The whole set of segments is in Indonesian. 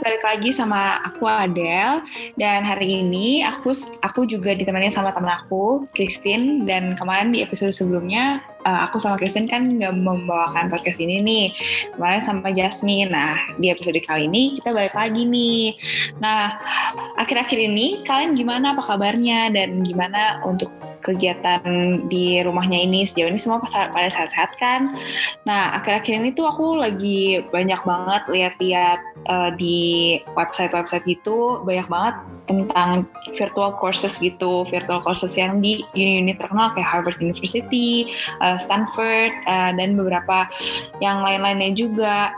balik lagi sama aku Adele. Dan hari ini aku aku juga ditemani sama temen aku Christine. Dan kemarin di episode sebelumnya uh, aku sama Kristen kan nggak membawakan podcast ini nih kemarin sama Jasmine. Nah di episode kali ini kita balik lagi nih. Nah akhir-akhir ini kalian gimana apa kabarnya dan gimana untuk kegiatan di rumahnya ini sejauh ini semua pada sehat-sehat kan? Nah akhir-akhir ini tuh aku lagi banyak banget lihat-lihat uh, di website-website gitu banyak banget tentang virtual courses gitu, virtual courses yang di uni-uni terkenal kayak Harvard University, uh, Stanford, uh, dan beberapa yang lain-lainnya juga.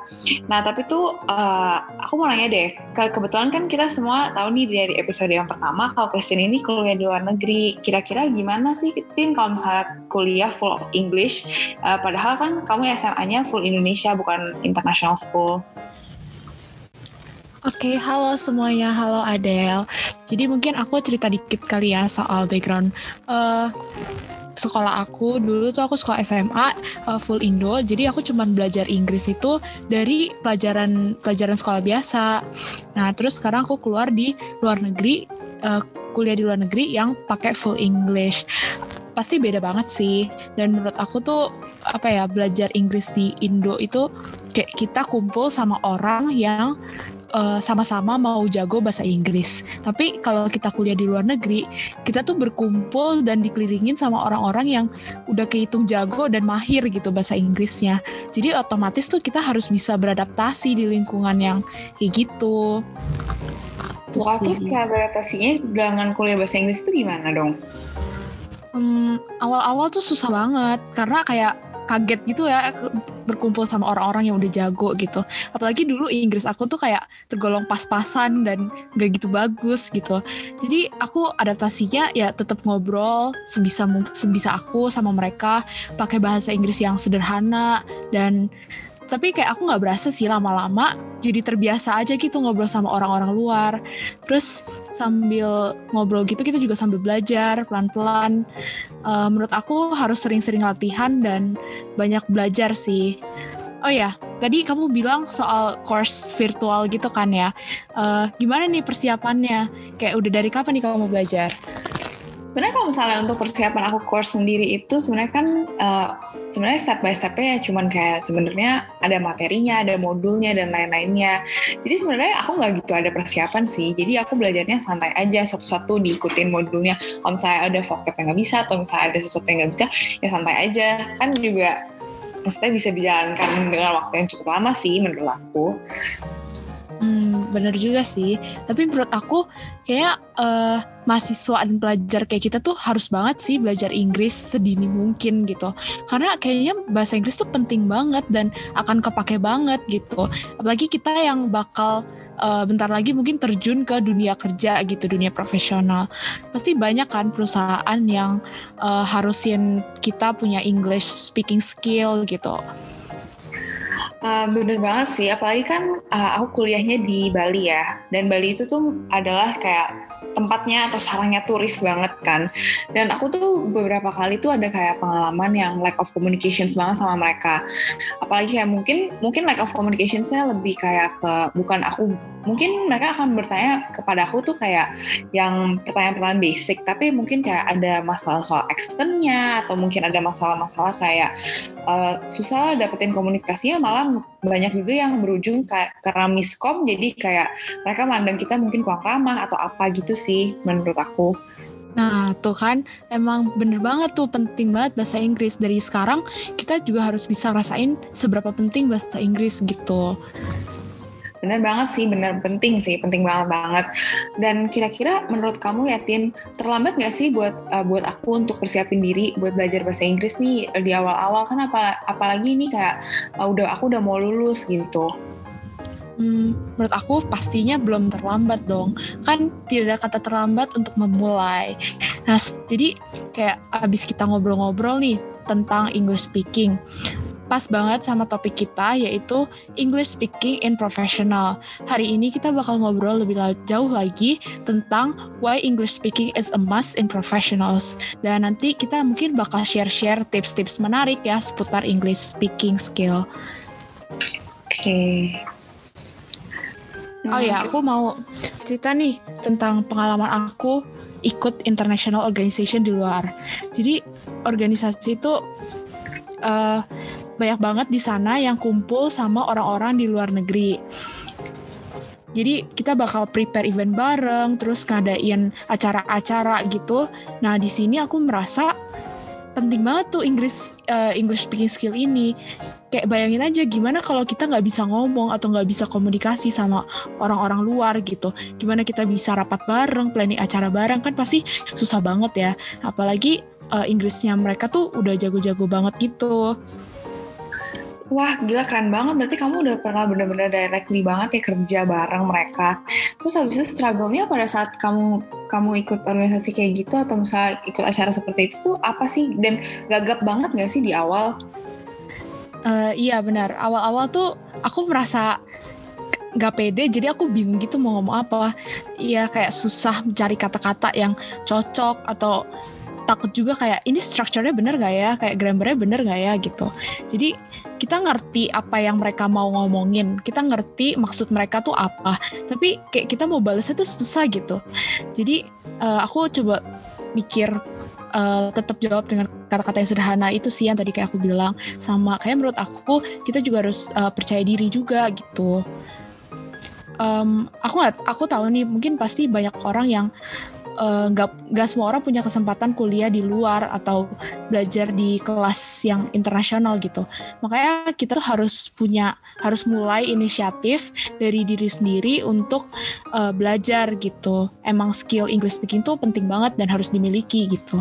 Nah, tapi tuh uh, aku mau nanya deh, ke kebetulan kan kita semua tahu nih dari episode yang pertama kalau Kristen ini kuliah di luar negeri. Kira-kira gimana sih, Tin, kalau misalnya kuliah full English, uh, padahal kan kamu SMA-nya full Indonesia, bukan international school. Oke, okay, halo semuanya, halo Adele. Jadi mungkin aku cerita dikit kali ya soal background uh, sekolah aku. Dulu tuh aku sekolah SMA uh, full Indo, jadi aku cuma belajar Inggris itu dari pelajaran pelajaran sekolah biasa. Nah, terus sekarang aku keluar di luar negeri, uh, kuliah di luar negeri yang pakai full English pasti beda banget sih dan menurut aku tuh apa ya belajar Inggris di Indo itu kayak kita kumpul sama orang yang eh, sama-sama mau jago bahasa Inggris. Tapi kalau kita kuliah di luar negeri, kita tuh berkumpul dan dikelilingin sama orang-orang yang udah kehitung jago dan mahir gitu bahasa Inggrisnya. Jadi otomatis tuh kita harus bisa beradaptasi di lingkungan yang kayak gitu. Wah, terus kayak beradaptasinya dengan kuliah bahasa Inggris itu gimana dong? Hmm, awal-awal tuh susah banget karena kayak kaget gitu ya berkumpul sama orang-orang yang udah jago gitu. Apalagi dulu Inggris aku tuh kayak tergolong pas-pasan dan gak gitu bagus gitu. Jadi aku adaptasinya ya tetap ngobrol sebisa sebisa aku sama mereka pakai bahasa Inggris yang sederhana dan tapi kayak aku nggak berasa sih lama-lama jadi terbiasa aja gitu ngobrol sama orang-orang luar terus sambil ngobrol gitu kita juga sambil belajar pelan-pelan uh, menurut aku harus sering-sering latihan dan banyak belajar sih Oh ya, tadi kamu bilang soal course virtual gitu kan ya. Uh, gimana nih persiapannya? Kayak udah dari kapan nih kamu belajar? Sebenarnya kalau misalnya untuk persiapan aku course sendiri itu sebenarnya kan uh, sebenarnya step by stepnya ya cuman kayak sebenarnya ada materinya, ada modulnya dan lain-lainnya. Jadi sebenarnya aku nggak gitu ada persiapan sih. Jadi aku belajarnya santai aja satu-satu diikutin modulnya. Kalau misalnya ada vocab yang nggak bisa atau misalnya ada sesuatu yang nggak bisa ya santai aja. Kan juga maksudnya bisa dijalankan dengan waktu yang cukup lama sih menurut aku. Hmm, bener juga sih. Tapi menurut aku kayak uh, mahasiswa dan pelajar kayak kita tuh harus banget sih belajar Inggris sedini mungkin gitu. Karena kayaknya bahasa Inggris tuh penting banget dan akan kepake banget gitu. Apalagi kita yang bakal uh, bentar lagi mungkin terjun ke dunia kerja gitu, dunia profesional. Pasti banyak kan perusahaan yang uh, harusin kita punya English speaking skill gitu. Uh, bener banget sih, apalagi kan uh, aku kuliahnya di Bali ya, dan Bali itu tuh adalah kayak tempatnya atau sarangnya turis banget kan. Dan aku tuh beberapa kali tuh ada kayak pengalaman yang lack of communications banget sama mereka. Apalagi kayak mungkin mungkin lack of communicationsnya lebih kayak ke bukan aku mungkin mereka akan bertanya kepada aku tuh kayak yang pertanyaan-pertanyaan basic tapi mungkin kayak ada masalah soal accentnya atau mungkin ada masalah-masalah kayak uh, susah dapetin komunikasinya malah banyak juga yang berujung karena miskom jadi kayak mereka mandang kita mungkin kurang ramah atau apa gitu sih menurut aku. Nah, tuh kan emang bener banget tuh penting banget bahasa Inggris. Dari sekarang kita juga harus bisa rasain seberapa penting bahasa Inggris gitu. Bener banget sih, bener penting sih, penting banget banget. Dan kira-kira menurut kamu ya Tin, terlambat nggak sih buat uh, buat aku untuk persiapin diri buat belajar bahasa Inggris nih di awal-awal kan apa apalagi ini kayak uh, udah aku udah mau lulus gitu. Hmm, menurut aku pastinya belum terlambat dong. Kan tidak ada kata terlambat untuk memulai. Nah, jadi kayak abis kita ngobrol-ngobrol nih tentang English speaking pas banget sama topik kita yaitu English Speaking in Professional. Hari ini kita bakal ngobrol lebih jauh lagi tentang why English Speaking is a must in professionals. Dan nanti kita mungkin bakal share-share tips-tips menarik ya seputar English Speaking skill. Oke. Okay. Oh ya, aku mau cerita nih tentang pengalaman aku ikut international organization di luar. Jadi organisasi itu uh, banyak banget di sana yang kumpul sama orang-orang di luar negeri. Jadi kita bakal prepare event bareng, terus ngadain acara-acara gitu. Nah di sini aku merasa penting banget tuh Inggris uh, English speaking skill ini. Kayak bayangin aja gimana kalau kita nggak bisa ngomong atau nggak bisa komunikasi sama orang-orang luar gitu. Gimana kita bisa rapat bareng, planning acara bareng kan pasti susah banget ya. Apalagi uh, Inggrisnya mereka tuh udah jago-jago banget gitu. Wah gila keren banget, berarti kamu udah pernah bener-bener directly banget ya kerja bareng mereka. Terus habis itu struggle-nya pada saat kamu kamu ikut organisasi kayak gitu atau misalnya ikut acara seperti itu tuh apa sih? Dan gagap banget gak sih di awal? Uh, iya benar, awal-awal tuh aku merasa gak pede jadi aku bingung gitu mau ngomong apa iya kayak susah mencari kata-kata yang cocok atau takut juga kayak ini strukturnya bener gak ya? Kayak grammarnya bener gak ya? Gitu. Jadi kita ngerti apa yang mereka mau ngomongin. Kita ngerti maksud mereka tuh apa. Tapi kayak kita mau balasnya tuh susah gitu. Jadi uh, aku coba mikir uh, tetap jawab dengan kata-kata yang sederhana. Itu sih yang tadi kayak aku bilang. Sama kayak menurut aku kita juga harus uh, percaya diri juga gitu. Um, aku nggak aku tahu nih mungkin pasti banyak orang yang nggak uh, nggak semua orang punya kesempatan kuliah di luar atau belajar di kelas yang internasional gitu. Makanya kita tuh harus punya harus mulai inisiatif dari diri sendiri untuk uh, belajar gitu. Emang skill English speaking tuh penting banget dan harus dimiliki gitu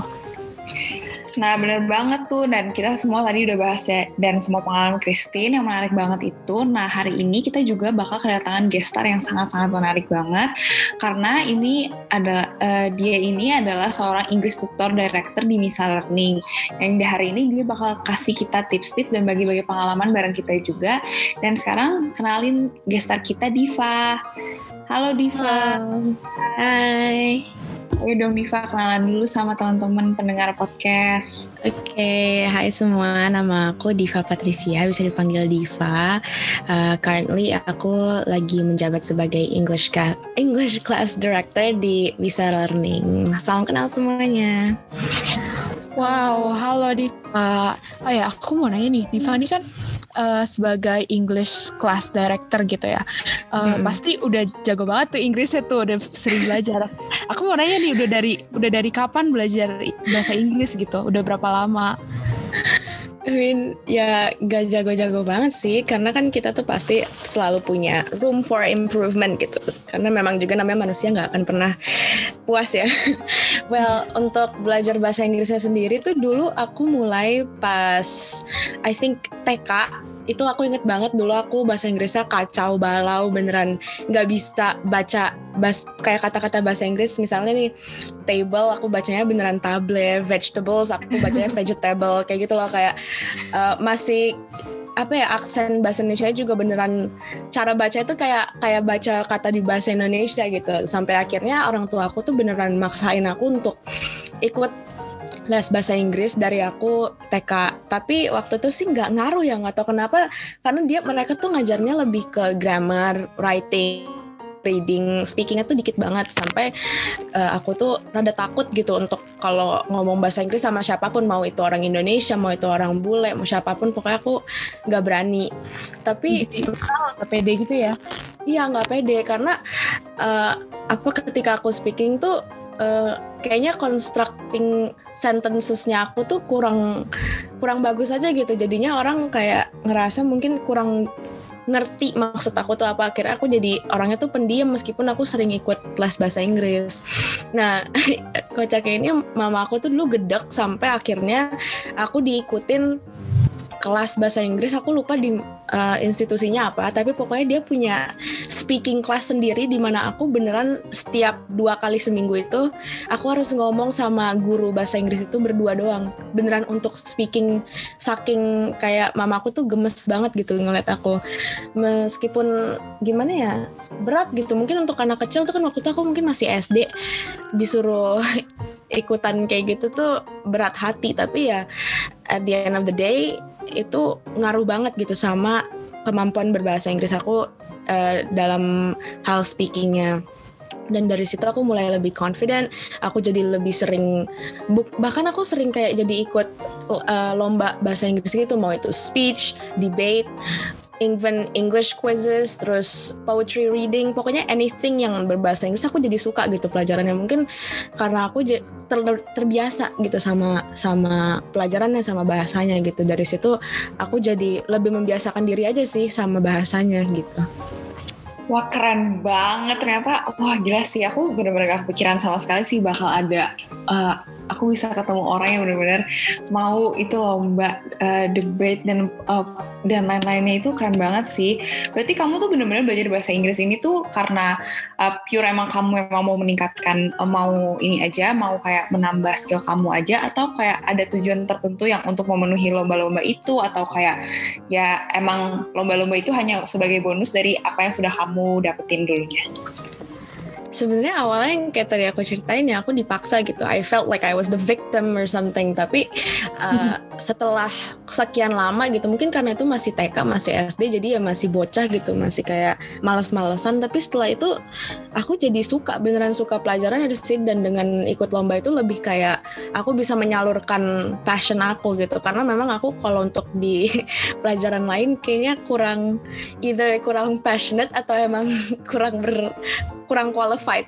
Nah bener banget tuh dan kita semua tadi udah bahas ya dan semua pengalaman Christine yang menarik banget itu. Nah hari ini kita juga bakal kedatangan gestar yang sangat-sangat menarik banget karena ini ada uh, dia ini adalah seorang English tutor director di Misa Learning. Yang di hari ini dia bakal kasih kita tips-tips dan bagi-bagi pengalaman bareng kita juga. Dan sekarang kenalin gestar kita Diva. Halo Diva. Hai. Ayo dong Diva kenalan dulu sama teman-teman pendengar podcast. Oke, okay. hai semua. Nama aku Diva Patricia, bisa dipanggil Diva. Uh, currently aku lagi menjabat sebagai English class, English class director di Bisa Learning. Salam kenal semuanya. Wow, halo Diva. Oh ya, aku mau nanya nih, Diva ini kan uh, sebagai English class director gitu ya, uh, hmm. pasti udah jago banget tuh Inggrisnya tuh udah sering belajar. Aku mau nanya nih, udah dari udah dari kapan belajar bahasa Inggris gitu? Udah berapa lama? I mean, ya gak jago-jago banget sih, karena kan kita tuh pasti selalu punya room for improvement gitu. Karena memang juga namanya manusia nggak akan pernah puas ya. well, untuk belajar bahasa Inggrisnya sendiri tuh dulu aku mulai pas I think TK itu aku inget banget dulu aku bahasa Inggrisnya kacau balau beneran. Nggak bisa baca bas kayak kata-kata bahasa Inggris. Misalnya nih table aku bacanya beneran table. Vegetables aku bacanya vegetable. Kayak gitu loh kayak uh, masih apa ya aksen bahasa Indonesia juga beneran. Cara baca itu kayak kayak baca kata di bahasa Indonesia gitu. Sampai akhirnya orang tua aku tuh beneran maksain aku untuk ikut les bahasa Inggris dari aku TK tapi waktu itu sih nggak ngaruh ya nggak tahu kenapa. Karena dia mereka tuh ngajarnya lebih ke grammar writing reading speakingnya tuh dikit banget. Sampai uh, aku tuh rada takut gitu untuk kalau ngomong bahasa Inggris sama siapa pun mau itu orang Indonesia mau itu orang bule mau siapa pun pokoknya aku nggak berani. Tapi nggak pede gitu ya? Iya nggak pede. Karena uh, apa ketika aku speaking tuh uh, kayaknya constructing sentencesnya aku tuh kurang kurang bagus aja gitu. Jadinya orang kayak ngerasa mungkin kurang ngerti maksud aku tuh apa. Akhirnya aku jadi orangnya tuh pendiam meskipun aku sering ikut kelas bahasa Inggris. Nah kocaknya ini mama aku tuh dulu gedek sampai akhirnya aku diikutin kelas bahasa Inggris aku lupa di uh, institusinya apa tapi pokoknya dia punya speaking class sendiri di mana aku beneran setiap dua kali seminggu itu aku harus ngomong sama guru bahasa Inggris itu berdua doang. Beneran untuk speaking saking kayak mamaku tuh gemes banget gitu ngeliat aku. Meskipun gimana ya berat gitu. Mungkin untuk anak kecil tuh kan waktu itu aku mungkin masih SD disuruh ikutan kayak gitu tuh berat hati. Tapi ya at the end of the day itu ngaruh banget gitu sama kemampuan berbahasa Inggris aku uh, dalam hal speakingnya. Dan dari situ aku mulai lebih confident aku jadi lebih sering bahkan aku sering kayak jadi ikut uh, lomba bahasa Inggris gitu mau itu speech debate even English quizzes terus poetry reading pokoknya anything yang berbahasa Inggris aku jadi suka gitu pelajarannya. Mungkin karena aku ter, terbiasa gitu sama sama pelajarannya sama bahasanya gitu. Dari situ aku jadi lebih membiasakan diri aja sih sama bahasanya gitu. Wah keren banget ternyata. Wah gila sih. Aku bener-bener gak kepikiran sama sekali sih bakal ada uh, aku bisa ketemu orang yang benar-benar mau itu lomba uh, debate dan uh, dan lain-lainnya itu keren banget sih. Berarti kamu tuh benar-benar belajar bahasa Inggris ini tuh karena uh, pure emang kamu memang mau meningkatkan uh, mau ini aja, mau kayak menambah skill kamu aja atau kayak ada tujuan tertentu yang untuk memenuhi lomba-lomba itu atau kayak ya emang lomba-lomba itu hanya sebagai bonus dari apa yang sudah kamu dapetin dulunya sebenarnya awalnya yang kayak tadi aku ceritain ya aku dipaksa gitu. I felt like I was the victim or something. Tapi uh, setelah sekian lama gitu mungkin karena itu masih TK masih SD jadi ya masih bocah gitu masih kayak males-malesan. Tapi setelah itu aku jadi suka beneran suka pelajaran dari sini dan dengan ikut lomba itu lebih kayak aku bisa menyalurkan passion aku gitu. Karena memang aku kalau untuk di pelajaran lain kayaknya kurang either kurang passionate atau emang kurang ber kurang qualified.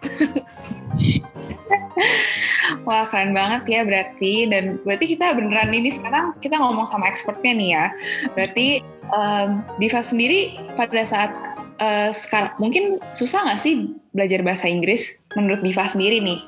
Wah keren banget ya berarti dan berarti kita beneran ini sekarang kita ngomong sama expertnya nih ya. Berarti um, Diva sendiri pada saat uh, sekarang mungkin susah nggak sih belajar bahasa Inggris menurut Diva sendiri nih?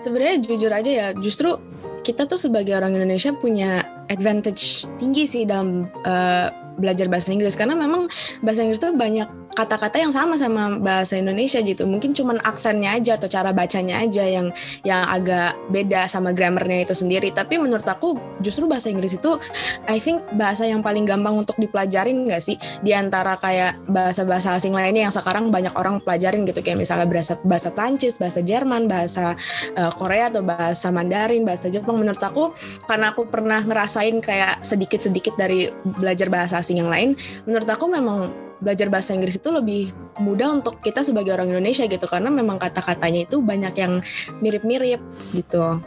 Sebenarnya jujur aja ya, justru kita tuh sebagai orang Indonesia punya advantage tinggi sih dalam uh, belajar bahasa Inggris karena memang bahasa Inggris tuh banyak kata-kata yang sama sama bahasa Indonesia gitu. Mungkin cuman aksennya aja atau cara bacanya aja yang yang agak beda sama grammarnya itu sendiri. Tapi menurut aku justru bahasa Inggris itu I think bahasa yang paling gampang untuk dipelajarin nggak sih di antara kayak bahasa-bahasa asing lainnya yang sekarang banyak orang pelajarin gitu kayak misalnya bahasa bahasa Prancis, bahasa Jerman, bahasa uh, Korea atau bahasa Mandarin, bahasa Jepang. Menurut aku karena aku pernah ngerasain kayak sedikit-sedikit dari belajar bahasa asing yang lain, menurut aku memang belajar bahasa Inggris itu lebih mudah untuk kita sebagai orang Indonesia gitu karena memang kata-katanya itu banyak yang mirip-mirip gitu.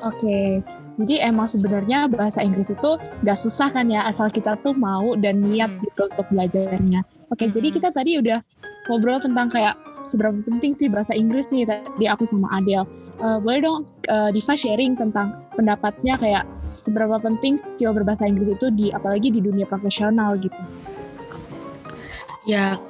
Oke, jadi emang sebenarnya bahasa Inggris itu gak susah kan ya asal kita tuh mau dan niat hmm. gitu untuk belajarnya. Oke, hmm. jadi kita tadi udah ngobrol tentang kayak seberapa penting sih bahasa Inggris nih tadi aku sama Adele. Uh, boleh dong uh, Diva sharing tentang pendapatnya kayak seberapa penting skill berbahasa Inggris itu di apalagi di dunia profesional gitu. Ya,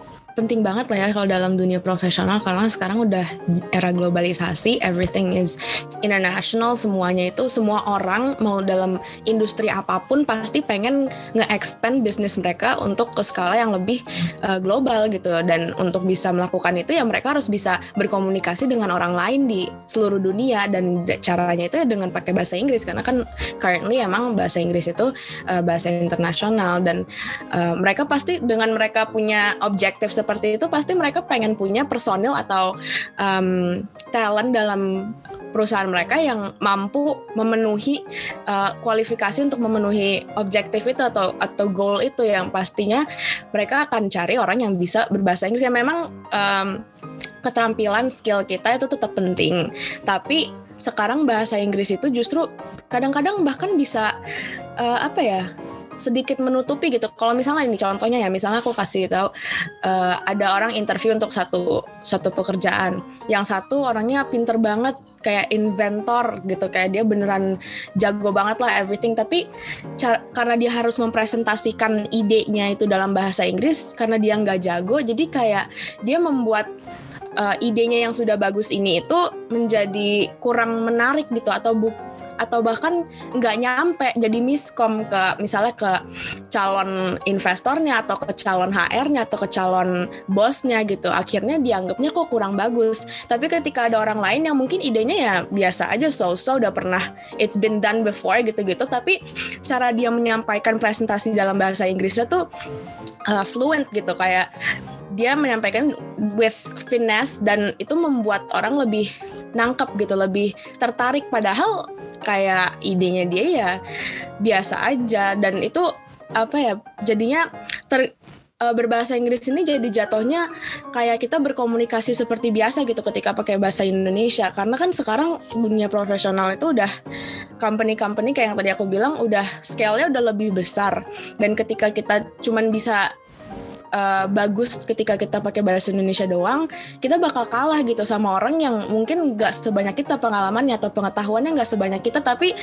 penting banget lah ya kalau dalam dunia profesional karena sekarang udah era globalisasi, everything is international, semuanya itu semua orang mau dalam industri apa pun pasti pengen nge-expand bisnis mereka untuk ke skala yang lebih uh, global gitu. Dan untuk bisa melakukan itu ya mereka harus bisa berkomunikasi dengan orang lain di seluruh dunia dan caranya itu ya dengan pakai bahasa Inggris karena kan currently emang bahasa Inggris itu uh, bahasa internasional dan uh, mereka pasti dengan mereka punya objektif seperti itu pasti mereka pengen punya personil atau um, talent dalam perusahaan mereka yang mampu memenuhi uh, kualifikasi untuk memenuhi objektif itu atau atau goal itu yang pastinya mereka akan cari orang yang bisa berbahasa Inggris. Yang memang um, keterampilan skill kita itu tetap penting. Tapi sekarang bahasa Inggris itu justru kadang-kadang bahkan bisa uh, apa ya sedikit menutupi gitu. Kalau misalnya ini contohnya ya, misalnya aku kasih tahu uh, ada orang interview untuk satu satu pekerjaan, yang satu orangnya pinter banget kayak inventor gitu. Kayak dia beneran jago banget lah everything. Tapi karena dia harus mempresentasikan idenya itu dalam bahasa Inggris karena dia nggak jago jadi kayak dia membuat uh, idenya yang sudah bagus ini itu menjadi kurang menarik gitu atau bu atau bahkan nggak nyampe jadi miskom ke misalnya ke calon investornya atau ke calon HR-nya atau ke calon bosnya gitu. Akhirnya dianggapnya kok kurang bagus. Tapi ketika ada orang lain yang mungkin idenya ya biasa aja so-so udah pernah it's been done before gitu-gitu. Tapi cara dia menyampaikan presentasi dalam bahasa Inggrisnya tuh uh, fluent gitu. Kayak dia menyampaikan with finesse dan itu membuat orang lebih nangkep gitu lebih tertarik. Padahal kayak idenya dia ya biasa aja. Dan itu apa ya jadinya ter uh, berbahasa Inggris ini jadi jatuhnya kayak kita berkomunikasi seperti biasa gitu ketika pakai bahasa Indonesia. Karena kan sekarang dunia profesional itu udah company-company kayak yang tadi aku bilang udah scale-nya udah lebih besar. Dan ketika kita cuman bisa uh, bagus ketika kita pakai bahasa Indonesia doang, kita bakal kalah gitu sama orang yang mungkin nggak sebanyak kita pengalamannya atau pengetahuannya nggak sebanyak kita, tapi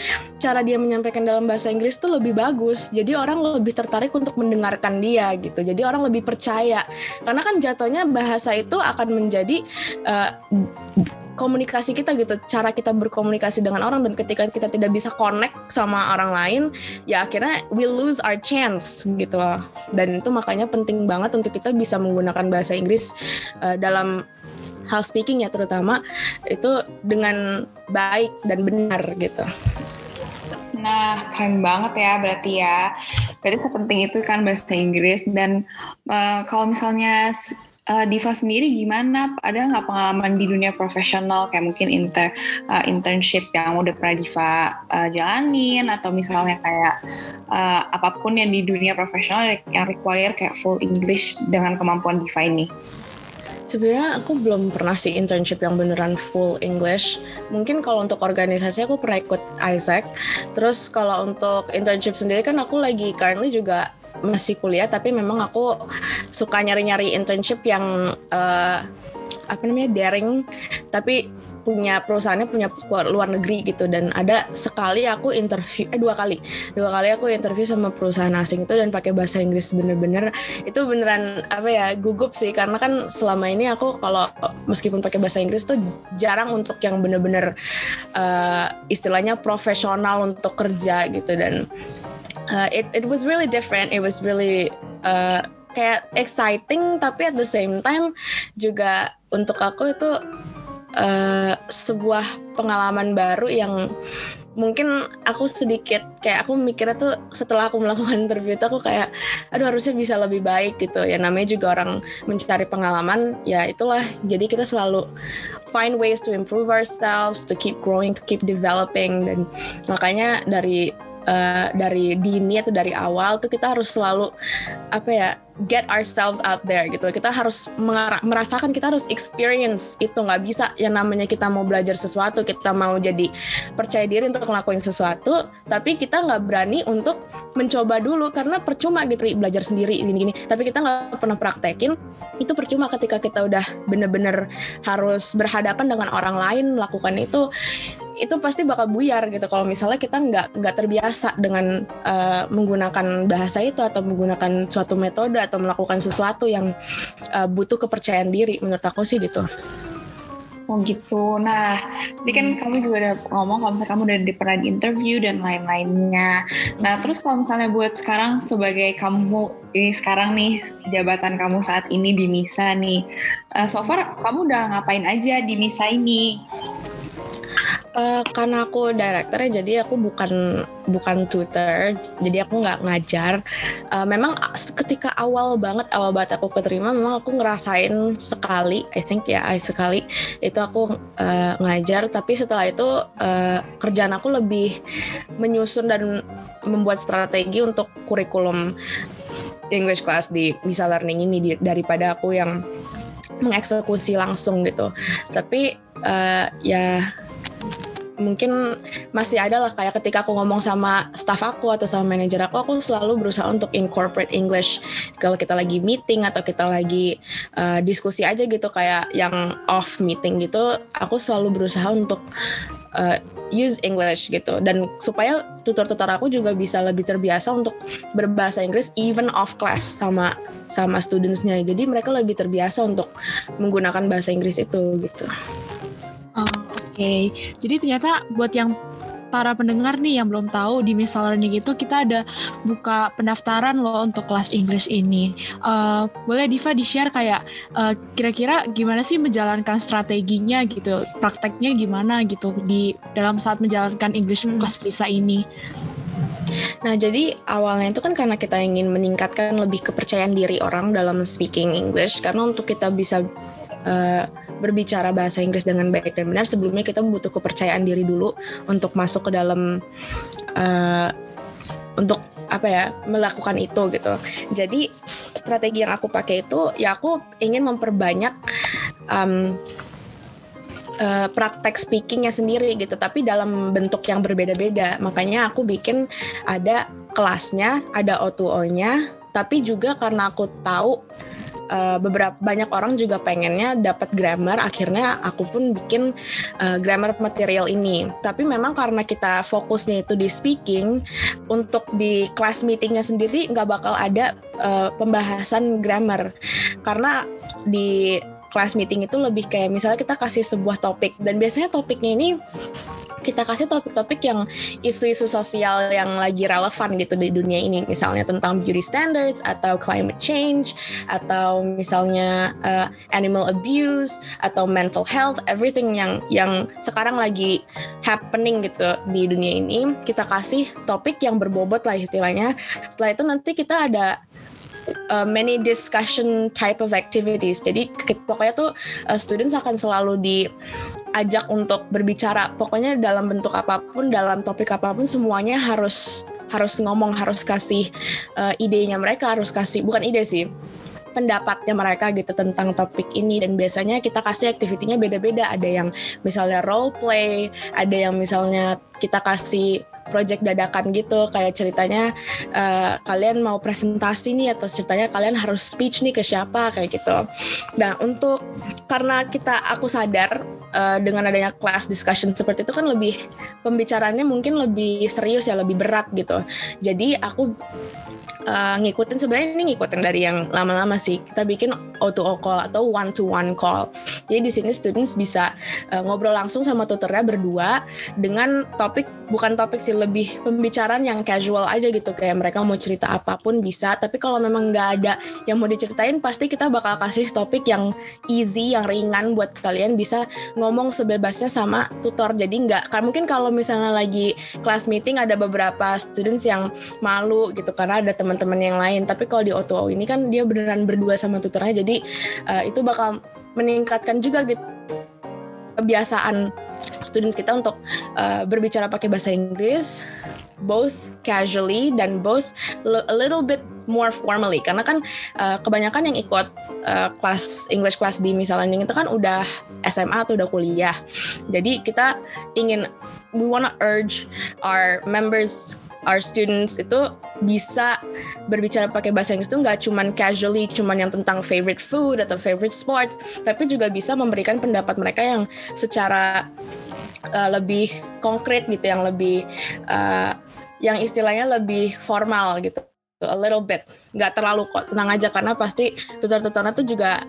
cara dia menyampaikan dalam bahasa Inggris tuh lebih bagus. Jadi orang lebih tertarik untuk mendengarkan dia gitu. Jadi orang lebih percaya karena kan jatuhnya bahasa itu akan menjadi uh, komunikasi kita gitu cara kita berkomunikasi dengan orang dan ketika kita tidak bisa connect sama orang lain ya akhirnya we lose our chance gitu loh dan itu makanya penting banget untuk kita bisa menggunakan bahasa Inggris uh, dalam hal speaking ya terutama itu dengan baik dan benar gitu. Nah, keren banget ya berarti ya. Berarti sepenting itu kan bahasa Inggris dan uh, kalau misalnya uh, Diva sendiri gimana? Ada nggak pengalaman di dunia profesional kayak mungkin inter uh, internship yang udah pernah Diva uh, jalanin atau misalnya kayak uh, apa pun yang di dunia profesional yang require kayak full English dengan kemampuan Diva ini? Sebenarnya aku belum pernah sih internship yang beneran full English. Mungkin kalau untuk organisasi aku pernah ikut Isaac. Terus kalau untuk internship sendiri kan aku lagi currently juga masih kuliah tapi memang aku suka nyari-nyari internship yang uh, apa namanya daring tapi punya perusahaannya punya luar negeri gitu. Dan ada sekali aku interview eh dua kali. Dua kali aku interview sama perusahaan asing itu dan pakai bahasa Inggris bener-bener. Itu beneran apa ya gugup sih. Karena kan selama ini aku kalau meskipun pakai bahasa Inggris tuh jarang untuk yang bener-bener uh, istilahnya profesional untuk kerja gitu. Dan uh, it it was really different. It was really uh, kayak exciting tapi at the same time juga untuk aku itu uh, sebuah pengalaman baru yang mungkin aku sedikit kayak aku mikirnya tuh setelah aku melakukan interview itu aku kayak aduh harusnya bisa lebih baik gitu. Ya namanya juga orang mencari pengalaman ya itulah. Jadi kita selalu find ways to improve ourselves to keep growing to keep developing. Dan makanya dari uh, dari dini atau dari awal tuh kita harus selalu apa ya get ourselves out there gitu. Kita harus merasakan, kita harus experience itu nggak bisa yang namanya kita mau belajar sesuatu, kita mau jadi percaya diri untuk ngelakuin sesuatu, tapi kita nggak berani untuk mencoba dulu karena percuma gitu belajar sendiri gini-gini. Tapi kita nggak pernah praktekin, itu percuma ketika kita udah bener-bener harus berhadapan dengan orang lain melakukan itu itu pasti bakal buyar gitu kalau misalnya kita nggak nggak terbiasa dengan uh, menggunakan bahasa itu atau menggunakan suatu metode atau melakukan sesuatu yang uh, butuh kepercayaan diri menurut aku sih gitu. Oh gitu. Nah, tadi kan kamu juga udah ngomong kalau misalnya kamu udah di, pernah interview dan lain-lainnya. Nah, terus kalau misalnya buat sekarang sebagai kamu ini sekarang nih jabatan kamu saat ini di Misa nih, uh, so far kamu udah ngapain aja di Misa ini? Uh, karena aku director ya jadi aku bukan bukan tutor. Jadi aku nggak ngajar. Uh, memang ketika awal banget awal banget aku keterima memang aku ngerasain sekali I think ya I sekali itu aku uh, ngajar. Tapi setelah itu uh, kerjaan aku lebih menyusun dan membuat strategi untuk kurikulum English class di bisa learning ini di, daripada aku yang mengeksekusi langsung gitu. Tapi uh, ya mungkin masih ada lah kayak ketika aku ngomong sama staff aku atau sama manajer aku aku selalu berusaha untuk incorporate English. Kalau kita lagi meeting atau kita lagi uh, diskusi aja gitu kayak yang off meeting gitu aku selalu berusaha untuk uh, use English gitu. Dan supaya tutor-tutor aku juga bisa lebih terbiasa untuk berbahasa Inggris even off class sama sama studentsnya. Jadi mereka lebih terbiasa untuk menggunakan bahasa Inggris itu gitu. Okay. jadi ternyata buat yang para pendengar nih yang belum tahu di Misal Learning itu kita ada buka pendaftaran loh untuk kelas English ini. Uh, boleh Diva di-share kayak kira eh, kira-kira gimana sih menjalankan strateginya gitu, prakteknya gimana gitu di dalam saat menjalankan English hmm. kelas Visa ini. Nah, jadi awalnya itu kan karena kita ingin meningkatkan lebih kepercayaan diri orang dalam speaking English karena untuk kita bisa uh, berbicara bahasa Inggris dengan baik dan benar sebelumnya kita butuh kepercayaan diri dulu untuk masuk ke dalam uh, untuk apa ya melakukan itu gitu. Jadi strategi yang aku pakai itu ya aku ingin memperbanyak um, uh, praktek speakingnya sendiri gitu, tapi dalam bentuk yang berbeda-beda. Makanya aku bikin ada kelasnya, ada O2O-nya, tapi juga karena aku tahu uh, beberapa banyak orang juga pengennya dapat grammar. Akhirnya aku pun bikin uh, grammar material ini. Tapi memang karena kita fokusnya itu di speaking untuk di kelas meetingnya sendiri nggak bakal ada uh, pembahasan grammar. Karena di kelas meeting itu lebih kayak misalnya kita kasih sebuah topik dan biasanya topiknya ini kita kasih topik-topik yang isu-isu sosial yang lagi relevan gitu di dunia ini. Misalnya tentang beauty standards atau climate change atau misalnya uh, animal abuse atau mental health everything yang yang sekarang lagi happening gitu di dunia ini. Kita kasih topik yang berbobot lah istilahnya. Setelah itu nanti kita ada uh, many discussion type of activities. Jadi pokoknya tuh uh, students akan selalu diajak untuk berbicara. Pokoknya dalam bentuk apa pun, dalam topik apa pun semuanya harus harus ngomong, harus kasih uh, idenya mereka, harus kasih bukan ide sih pendapatnya mereka gitu tentang topik ini dan biasanya kita kasih aktivitinya beda-beda ada yang misalnya role play ada yang misalnya kita kasih project dadakan gitu kayak ceritanya uh, kalian mau presentasi nih atau ceritanya kalian harus speech nih ke siapa kayak gitu. Nah untuk karena kita aku sadar uh, dengan adanya class discussion seperti itu kan lebih pembicaraannya mungkin lebih serius ya lebih berat gitu. Jadi aku uh, ngikutin sebenarnya ini ngikutin dari yang lama-lama sih. Kita bikin O2O call atau one to one call. Jadi di sini students bisa uh, ngobrol langsung sama tutornya berdua dengan topik bukan topik sih lebih pembicaraan yang casual aja gitu kayak mereka mau cerita apa pun bisa. Tapi kalau memang nggak ada yang mau diceritain pasti kita bakal kasih topik yang easy, yang ringan buat kalian bisa ngomong sebebasnya sama tutor. Jadi nggak kan mungkin kalau misalnya lagi kelas meeting ada beberapa students yang malu gitu karena ada teman teman-teman yang lain tapi kalau di O2O ini kan dia beneran berdua sama tutornya jadi uh, itu bakal meningkatkan juga gitu kebiasaan students kita untuk uh, berbicara pakai bahasa Inggris both casually dan both a little bit more formally. Karena kan uh, kebanyakan yang ikut uh, kelas English class di misalnya itu kan udah SMA atau udah kuliah. Jadi kita ingin we wanna urge our members our students itu bisa berbicara pakai bahasa Inggris itu nggak cuman casually, cuman yang tentang favorite food atau favorite sports, tapi juga bisa memberikan pendapat mereka yang secara uh, lebih konkret gitu, yang lebih uh, yang istilahnya lebih formal gitu a little bit. Nggak terlalu kok tenang aja karena pasti tutor-tutornya tuh juga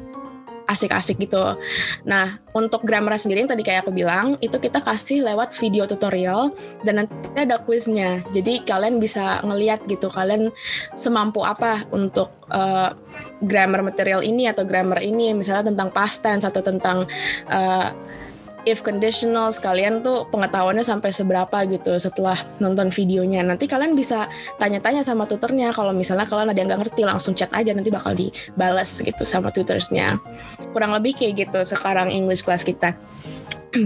asik-asik gitu. Nah, untuk grammar sendiri yang tadi kayak aku bilang, itu kita kasih lewat video tutorial dan nanti ada quiznya. Jadi kalian bisa ngeliat gitu, kalian semampu apa untuk uh, grammar material ini atau grammar ini, misalnya tentang past tense atau tentang uh, if conditional kalian tuh pengetahuannya sampai seberapa gitu setelah nonton videonya. Nanti kalian bisa tanya-tanya sama tutornya kalau misalnya kalian ada yang nggak ngerti langsung chat aja nanti bakal dibalas gitu sama tutorsnya. Kurang lebih kayak gitu sekarang English class kita.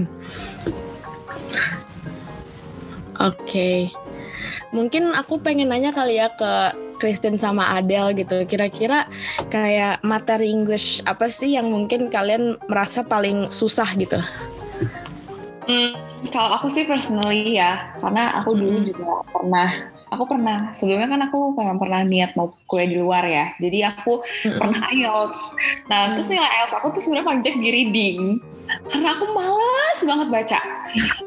Oke. okay. Mungkin aku pengen nanya kali ya ke Kristen sama Adele gitu. Kira-kira kayak materi English apa sih yang mungkin kalian merasa paling susah gitu? Hmm, kalau aku sih personally ya, karena aku dulu hmm. juga pernah, aku pernah sebelumnya kan aku memang pernah niat mau kuliah di luar ya, jadi aku hmm. pernah IELTS. Nah, hmm. terus nilai IELTS aku tuh sebenarnya paling di reading, karena aku malas banget baca.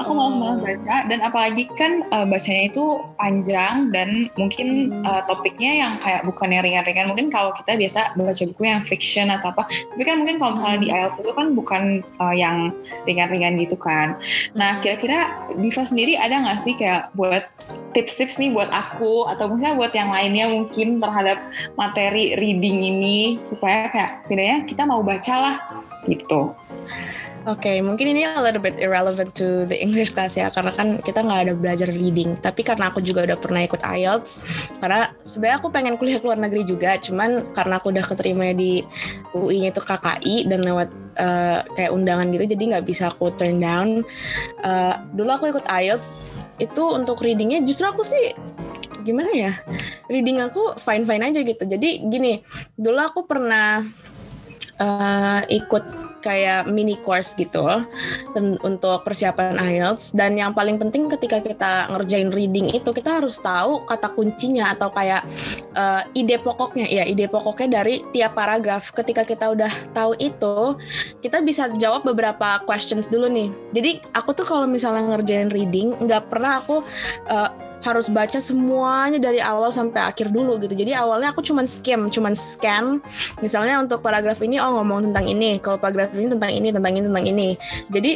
Aku oh. malas banget baca dan apalagi kan uh, bacanya itu panjang dan mungkin uh, topiknya yang kayak bukan yang ringan-ringan. Mungkin kalau kita biasa baca buku yang fiction atau apa, tapi kan mungkin kalau misalnya di hmm. IELTS itu kan bukan uh, yang ringan-ringan gitu kan. Nah, hmm. kira-kira Diva sendiri ada nggak sih kayak buat tips-tips nih buat aku atau misalnya buat yang lainnya mungkin terhadap materi reading ini supaya kayak setidaknya kita mau baca lah gitu. Oke, okay, mungkin ini a little bit irrelevant to the English class ya, karena kan kita nggak ada belajar reading. Tapi karena aku juga udah pernah ikut IELTS, karena sebenarnya aku pengen kuliah ke luar negeri juga, cuman karena aku udah keterima di UI-nya itu KKI dan lewat uh, kayak undangan gitu jadi nggak bisa aku turn down uh, dulu aku ikut IELTS itu untuk readingnya justru aku sih gimana ya reading aku fine fine aja gitu jadi gini dulu aku pernah uh, ikut kayak mini course gitu untuk persiapan IELTS. Dan yang paling penting ketika kita ngerjain reading itu kita harus tahu kata kuncinya atau kayak uh, ide pokoknya. Ya ide pokoknya dari tiap paragraf. Ketika kita udah tahu itu kita bisa jawab beberapa questions dulu nih. Jadi aku tuh kalau misalnya ngerjain reading nggak pernah aku uh, harus baca semuanya dari awal sampai akhir dulu gitu. Jadi awalnya aku cuman skim, cuman scan. Misalnya untuk paragraf ini oh ngomong tentang ini, kalau paragraf ini tentang ini, tentang ini, tentang ini. Jadi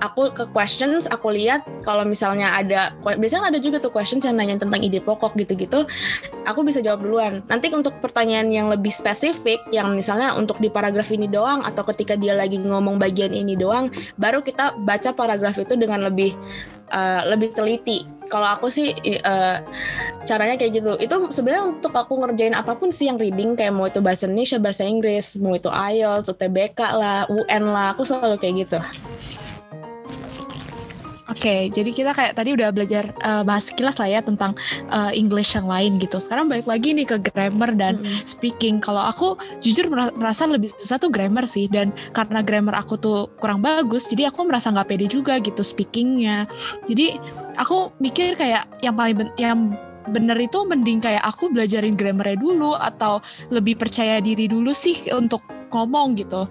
aku ke questions aku lihat kalau misalnya ada biasanya ada juga tuh questions yang nanya tentang ide pokok gitu-gitu aku bisa jawab duluan nanti untuk pertanyaan yang lebih spesifik yang misalnya untuk di paragraf ini doang atau ketika dia lagi ngomong bagian ini doang baru kita baca paragraf itu dengan lebih uh, lebih teliti. Kalau aku sih uh, caranya kayak gitu. Itu sebenarnya untuk aku ngerjain apa pun sih yang reading kayak mau itu bahasa Indonesia, bahasa Inggris, mau itu IELTS, UTBK lah, UN lah, aku selalu kayak gitu. Oke, okay, jadi kita kayak tadi udah belajar uh, bahas kilas lah ya tentang uh, English yang lain gitu. Sekarang balik lagi nih ke grammar dan mm-hmm. speaking. Kalau aku jujur merasa lebih susah tuh grammar sih, dan karena grammar aku tuh kurang bagus, jadi aku merasa nggak pede juga gitu speakingnya. Jadi aku mikir kayak yang paling ben- yang bener itu mending kayak aku belajarin grammarnya dulu atau lebih percaya diri dulu sih untuk ngomong gitu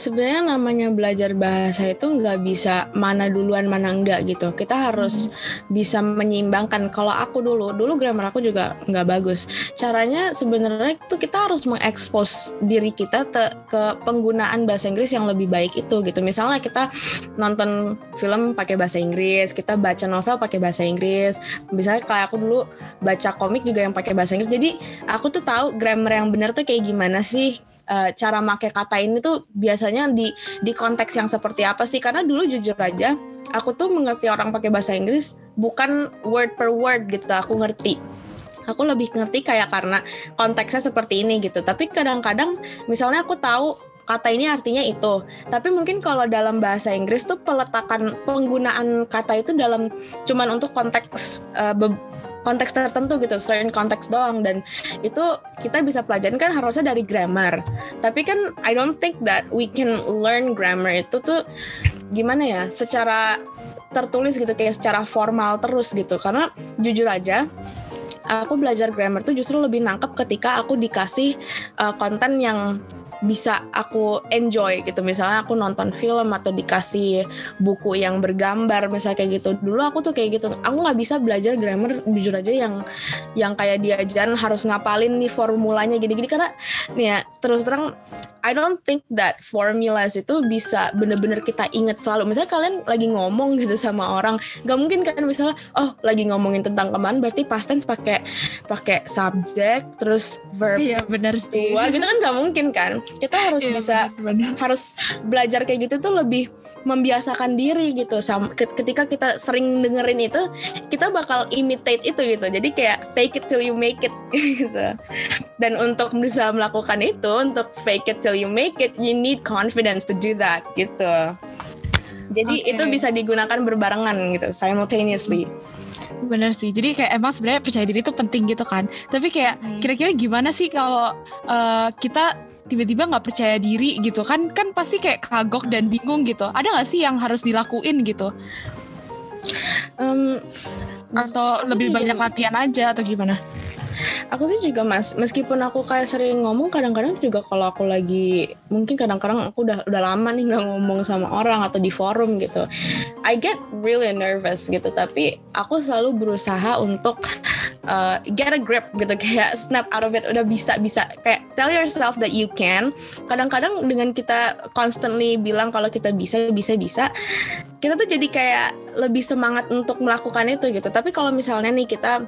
sebenarnya namanya belajar bahasa itu nggak bisa mana duluan mana enggak gitu. Kita harus hmm. bisa menyeimbangkan. Kalau aku dulu dulu grammar aku juga nggak bagus. Caranya sebenarnya itu kita harus mengekspos diri kita ke penggunaan bahasa Inggris yang lebih baik itu gitu. Misalnya kita nonton film pakai bahasa Inggris kita baca novel pakai bahasa Inggris. Misalnya kayak aku dulu baca komik juga yang pakai bahasa Inggris. Jadi aku tuh tahu grammar yang benar tuh kayak gimana sih uh, cara make kata ini tuh biasanya di di konteks yang seperti apa sih? Karena dulu jujur aja aku tuh mengerti orang pakai bahasa Inggris bukan word per word gitu. Aku ngerti aku lebih ngerti kayak karena konteksnya seperti ini gitu. Tapi kadang-kadang misalnya aku tahu kata ini artinya itu. Tapi mungkin kalau dalam bahasa Inggris tuh peletakan penggunaan kata itu dalam cuman untuk konteks uh, konteks tertentu gitu, certain konteks doang dan itu kita bisa pelajarin kan harusnya dari grammar. Tapi kan I don't think that we can learn grammar itu tuh gimana ya, secara tertulis gitu kayak secara formal terus gitu. Karena jujur aja aku belajar grammar tuh justru lebih nangkep ketika aku dikasih uh, konten yang bisa aku enjoy gitu. Misalnya aku nonton film atau dikasih buku yang bergambar misalnya kayak gitu. Dulu aku tuh kayak gitu. Aku nggak bisa belajar grammar jujur aja yang yang kayak diajarin harus ngapalin nih formulanya gini-gini. Karena nih ya terus terang I don't think that formulas itu bisa bener-bener kita inget selalu. Misalnya kalian lagi ngomong gitu sama orang, gak mungkin kan misalnya, oh lagi ngomongin tentang kemarin, berarti past tense pakai pakai subjek, terus verb. Iya benar sih. Dua, gitu kan gak mungkin kan. Kita harus iya, bisa bener, bener. harus belajar kayak gitu tuh lebih membiasakan diri gitu. Sama, ketika kita sering dengerin itu, kita bakal imitate itu gitu. Jadi kayak fake it till you make it gitu. Dan untuk bisa melakukan itu, untuk fake it till till you make it you need confidence to do that gitu jadi okay. itu bisa digunakan berbarengan gitu simultaneously Bener sih, jadi kayak emang sebenarnya percaya diri itu penting gitu kan. Tapi kayak hmm. kira-kira gimana sih kalau uh, kita tiba-tiba nggak percaya diri gitu kan? Kan pasti kayak kagok dan bingung gitu. Ada nggak sih yang harus dilakuin gitu? Um, atau lebih banyak latihan aja atau gimana? Aku sih juga mas meskipun aku kayak sering ngomong kadang-kadang juga kalau aku lagi mungkin kadang-kadang aku udah udah lama nih nggak ngomong sama orang atau di forum gitu. I get really nervous gitu tapi aku selalu berusaha untuk uh, get a grip gitu kayak snap out of it. Udah bisa bisa. Kayak tell yourself that you can. Kadang-kadang dengan kita constantly bilang kalau kita bisa bisa bisa kita tuh jadi kayak lebih semangat untuk melakukan itu gitu. Tapi kalau misalnya nih kita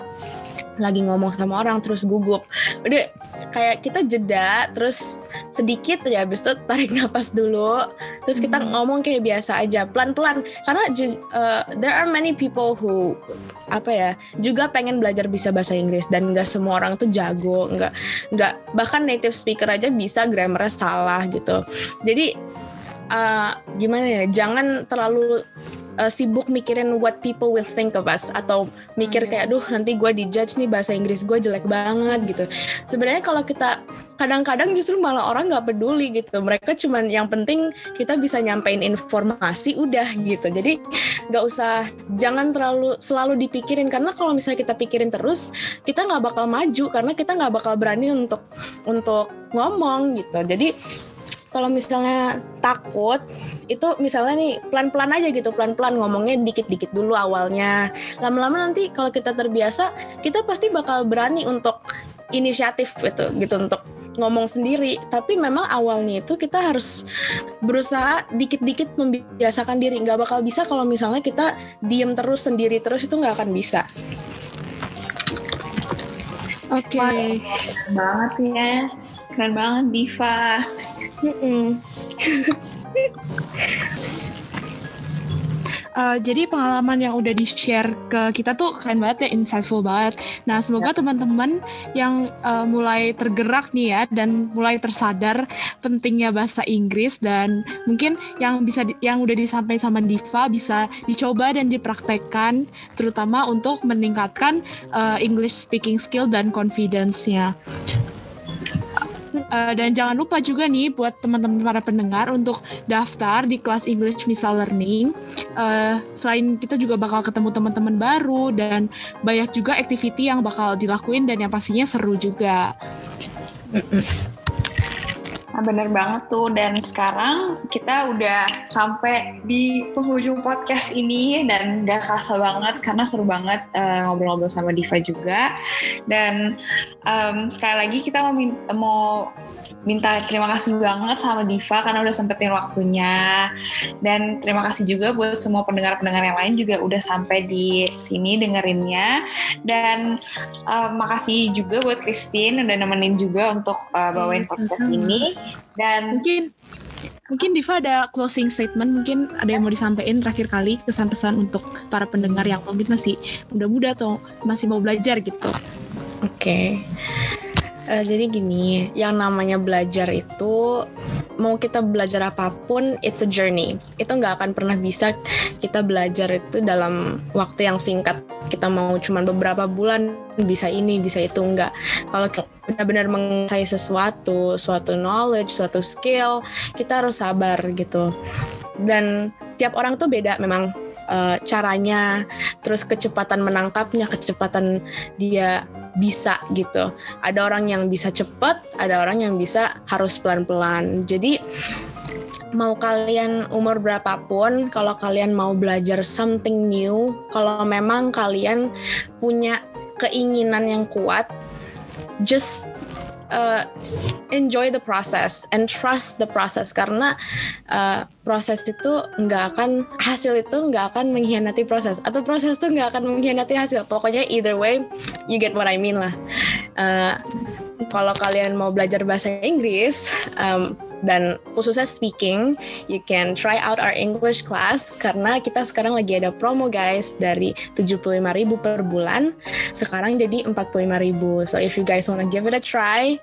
lagi ngomong sama orang terus gugup. Udah kayak kita jeda terus sedikit ya habis itu tarik nafas dulu. Terus kita Hmm. ngomong kayak biasa aja pelan-pelan. Karena uh, there are many people who apa ya juga pengen belajar bisa bahasa Inggris. Dan nggak semua orang tuh jago nggak nggak bahkan native speaker aja bisa grammarnya salah gitu. Jadi uh, gimana ya jangan terlalu uh, sibuk mikirin what people will think of us atau mikir kayak duh nanti gue dijudge nih bahasa Inggris gue jelek banget gitu. Sebenarnya kalau kita kadang-kadang justru malah orang nggak peduli gitu. Mereka cuman yang penting kita bisa nyampein informasi udah gitu. Jadi nggak usah jangan terlalu selalu dipikirin. Karena kalau misalnya kita pikirin terus kita nggak bakal maju. Karena kita nggak bakal berani untuk untuk ngomong gitu. Jadi kalau misalnya takut itu misalnya nih pelan-pelan aja gitu pelan-pelan ngomongnya dikit-dikit dulu awalnya lama-lama nanti kalau kita terbiasa kita pasti bakal berani untuk inisiatif gitu gitu untuk ngomong sendiri tapi memang awalnya itu kita harus berusaha dikit-dikit membiasakan diri nggak bakal bisa kalau misalnya kita diem terus sendiri terus itu nggak akan bisa Oke. Keren banget ya. Keren banget Diva. Eh, jadi pengalaman yang udah di-share ke kita tuh keren banget ya, insightful banget. Nah, semoga teman-teman yang eh, mulai tergerak nih ya dan mulai tersadar pentingnya bahasa Inggris dan mungkin yang bisa di- yang udah disampaikan sama Diva bisa dicoba dan dipraktekkan terutama untuk meningkatkan eh, English speaking skill dan confidence-nya. Eh, dan jangan lupa juga nih buat teman-teman para pendengar untuk daftar di kelas English Misal Learning. Eh, selain kita juga bakal ketemu teman-teman baru dan banyak juga activity yang bakal dilakuin dan yang pastinya seru juga. Nah, bener banget tuh. Dan sekarang kita udah sampai di penghujung podcast ini dan gak kerasa banget karena seru banget eh, ngobrol-ngobrol sama Diva juga. Dan em, sekali lagi kita mau, mau minta terima kasih banget sama Diva karena udah sempetin waktunya. Dan terima kasih juga buat semua pendengar-pendengar yang lain juga udah sampai di sini dengerinnya. Dan eh, makasih juga buat Christine udah nemenin juga untuk eh, bawain Iya, podcast ini. Dan Mungkin mungkin Diva ada closing statement, mungkin ada yang mau disampaikan terakhir kali kesan-pesan untuk para pendengar yang mungkin masih muda-muda atau masih mau belajar gitu. Oke. Eh, jadi gini, yang namanya belajar itu mau kita belajar apa pun, it's a journey. Itu nggak akan pernah bisa kita belajar itu dalam waktu yang singkat. Kita mau cuman beberapa bulan bisa ini, bisa itu enggak. Kalau benar-benar menguasai sesuatu, suatu knowledge, suatu skill, kita harus sabar gitu. Dan tiap orang tuh beda memang eh, caranya, terus kecepatan menangkapnya, kecepatan dia bisa gitu. Ada orang yang bisa cepat, ada orang yang bisa harus pelan-pelan. Jadi mau kalian umur berapapun, kalau kalian mau belajar something new, kalau memang kalian punya keinginan yang kuat, just uh, enjoy the process and trust the process. Karena uh, proses itu nggak akan hasil itu nggak akan mengkhianati proses. Atau proses itu nggak akan mengkhianati hasil. Pokoknya either way you get what I mean lah. Uh, kalau kalian mau belajar bahasa Inggris um, dan khususnya speaking, you can try out our English class karena kita sekarang lagi ada promo guys dari 75.000 per bulan sekarang jadi 45.000. So if you guys wanna give it a try,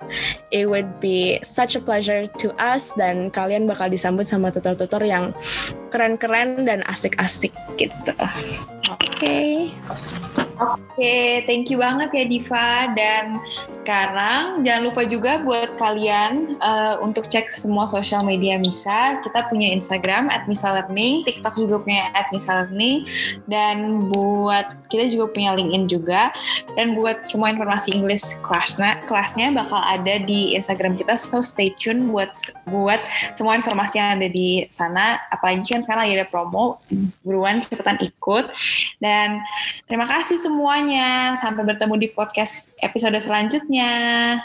it would be such a pleasure to us dan kalian bakal disambut sama tutor-tutor yang keren-keren dan asik-asik gitu. Oke. Oke, thank you banget ya Diva. Dan sekarang jangan lupa juga buat kalian uh, untuk cek semua sosial media Misa. Kita punya Instagram at Misa Learning, TikTok juga punya at Misa Learning, dan buat kita juga punya LinkedIn juga. Dan buat semua informasi English kelasnya, kelasnya bakal ada di Instagram kita. So stay tune buat buat semua informasi yang ada di sana. Apalagi kan sekarang lagi ada promo, buruan cepetan ikut. Dan terima kasih semuanya. Sampai bertemu di podcast episode selanjutnya.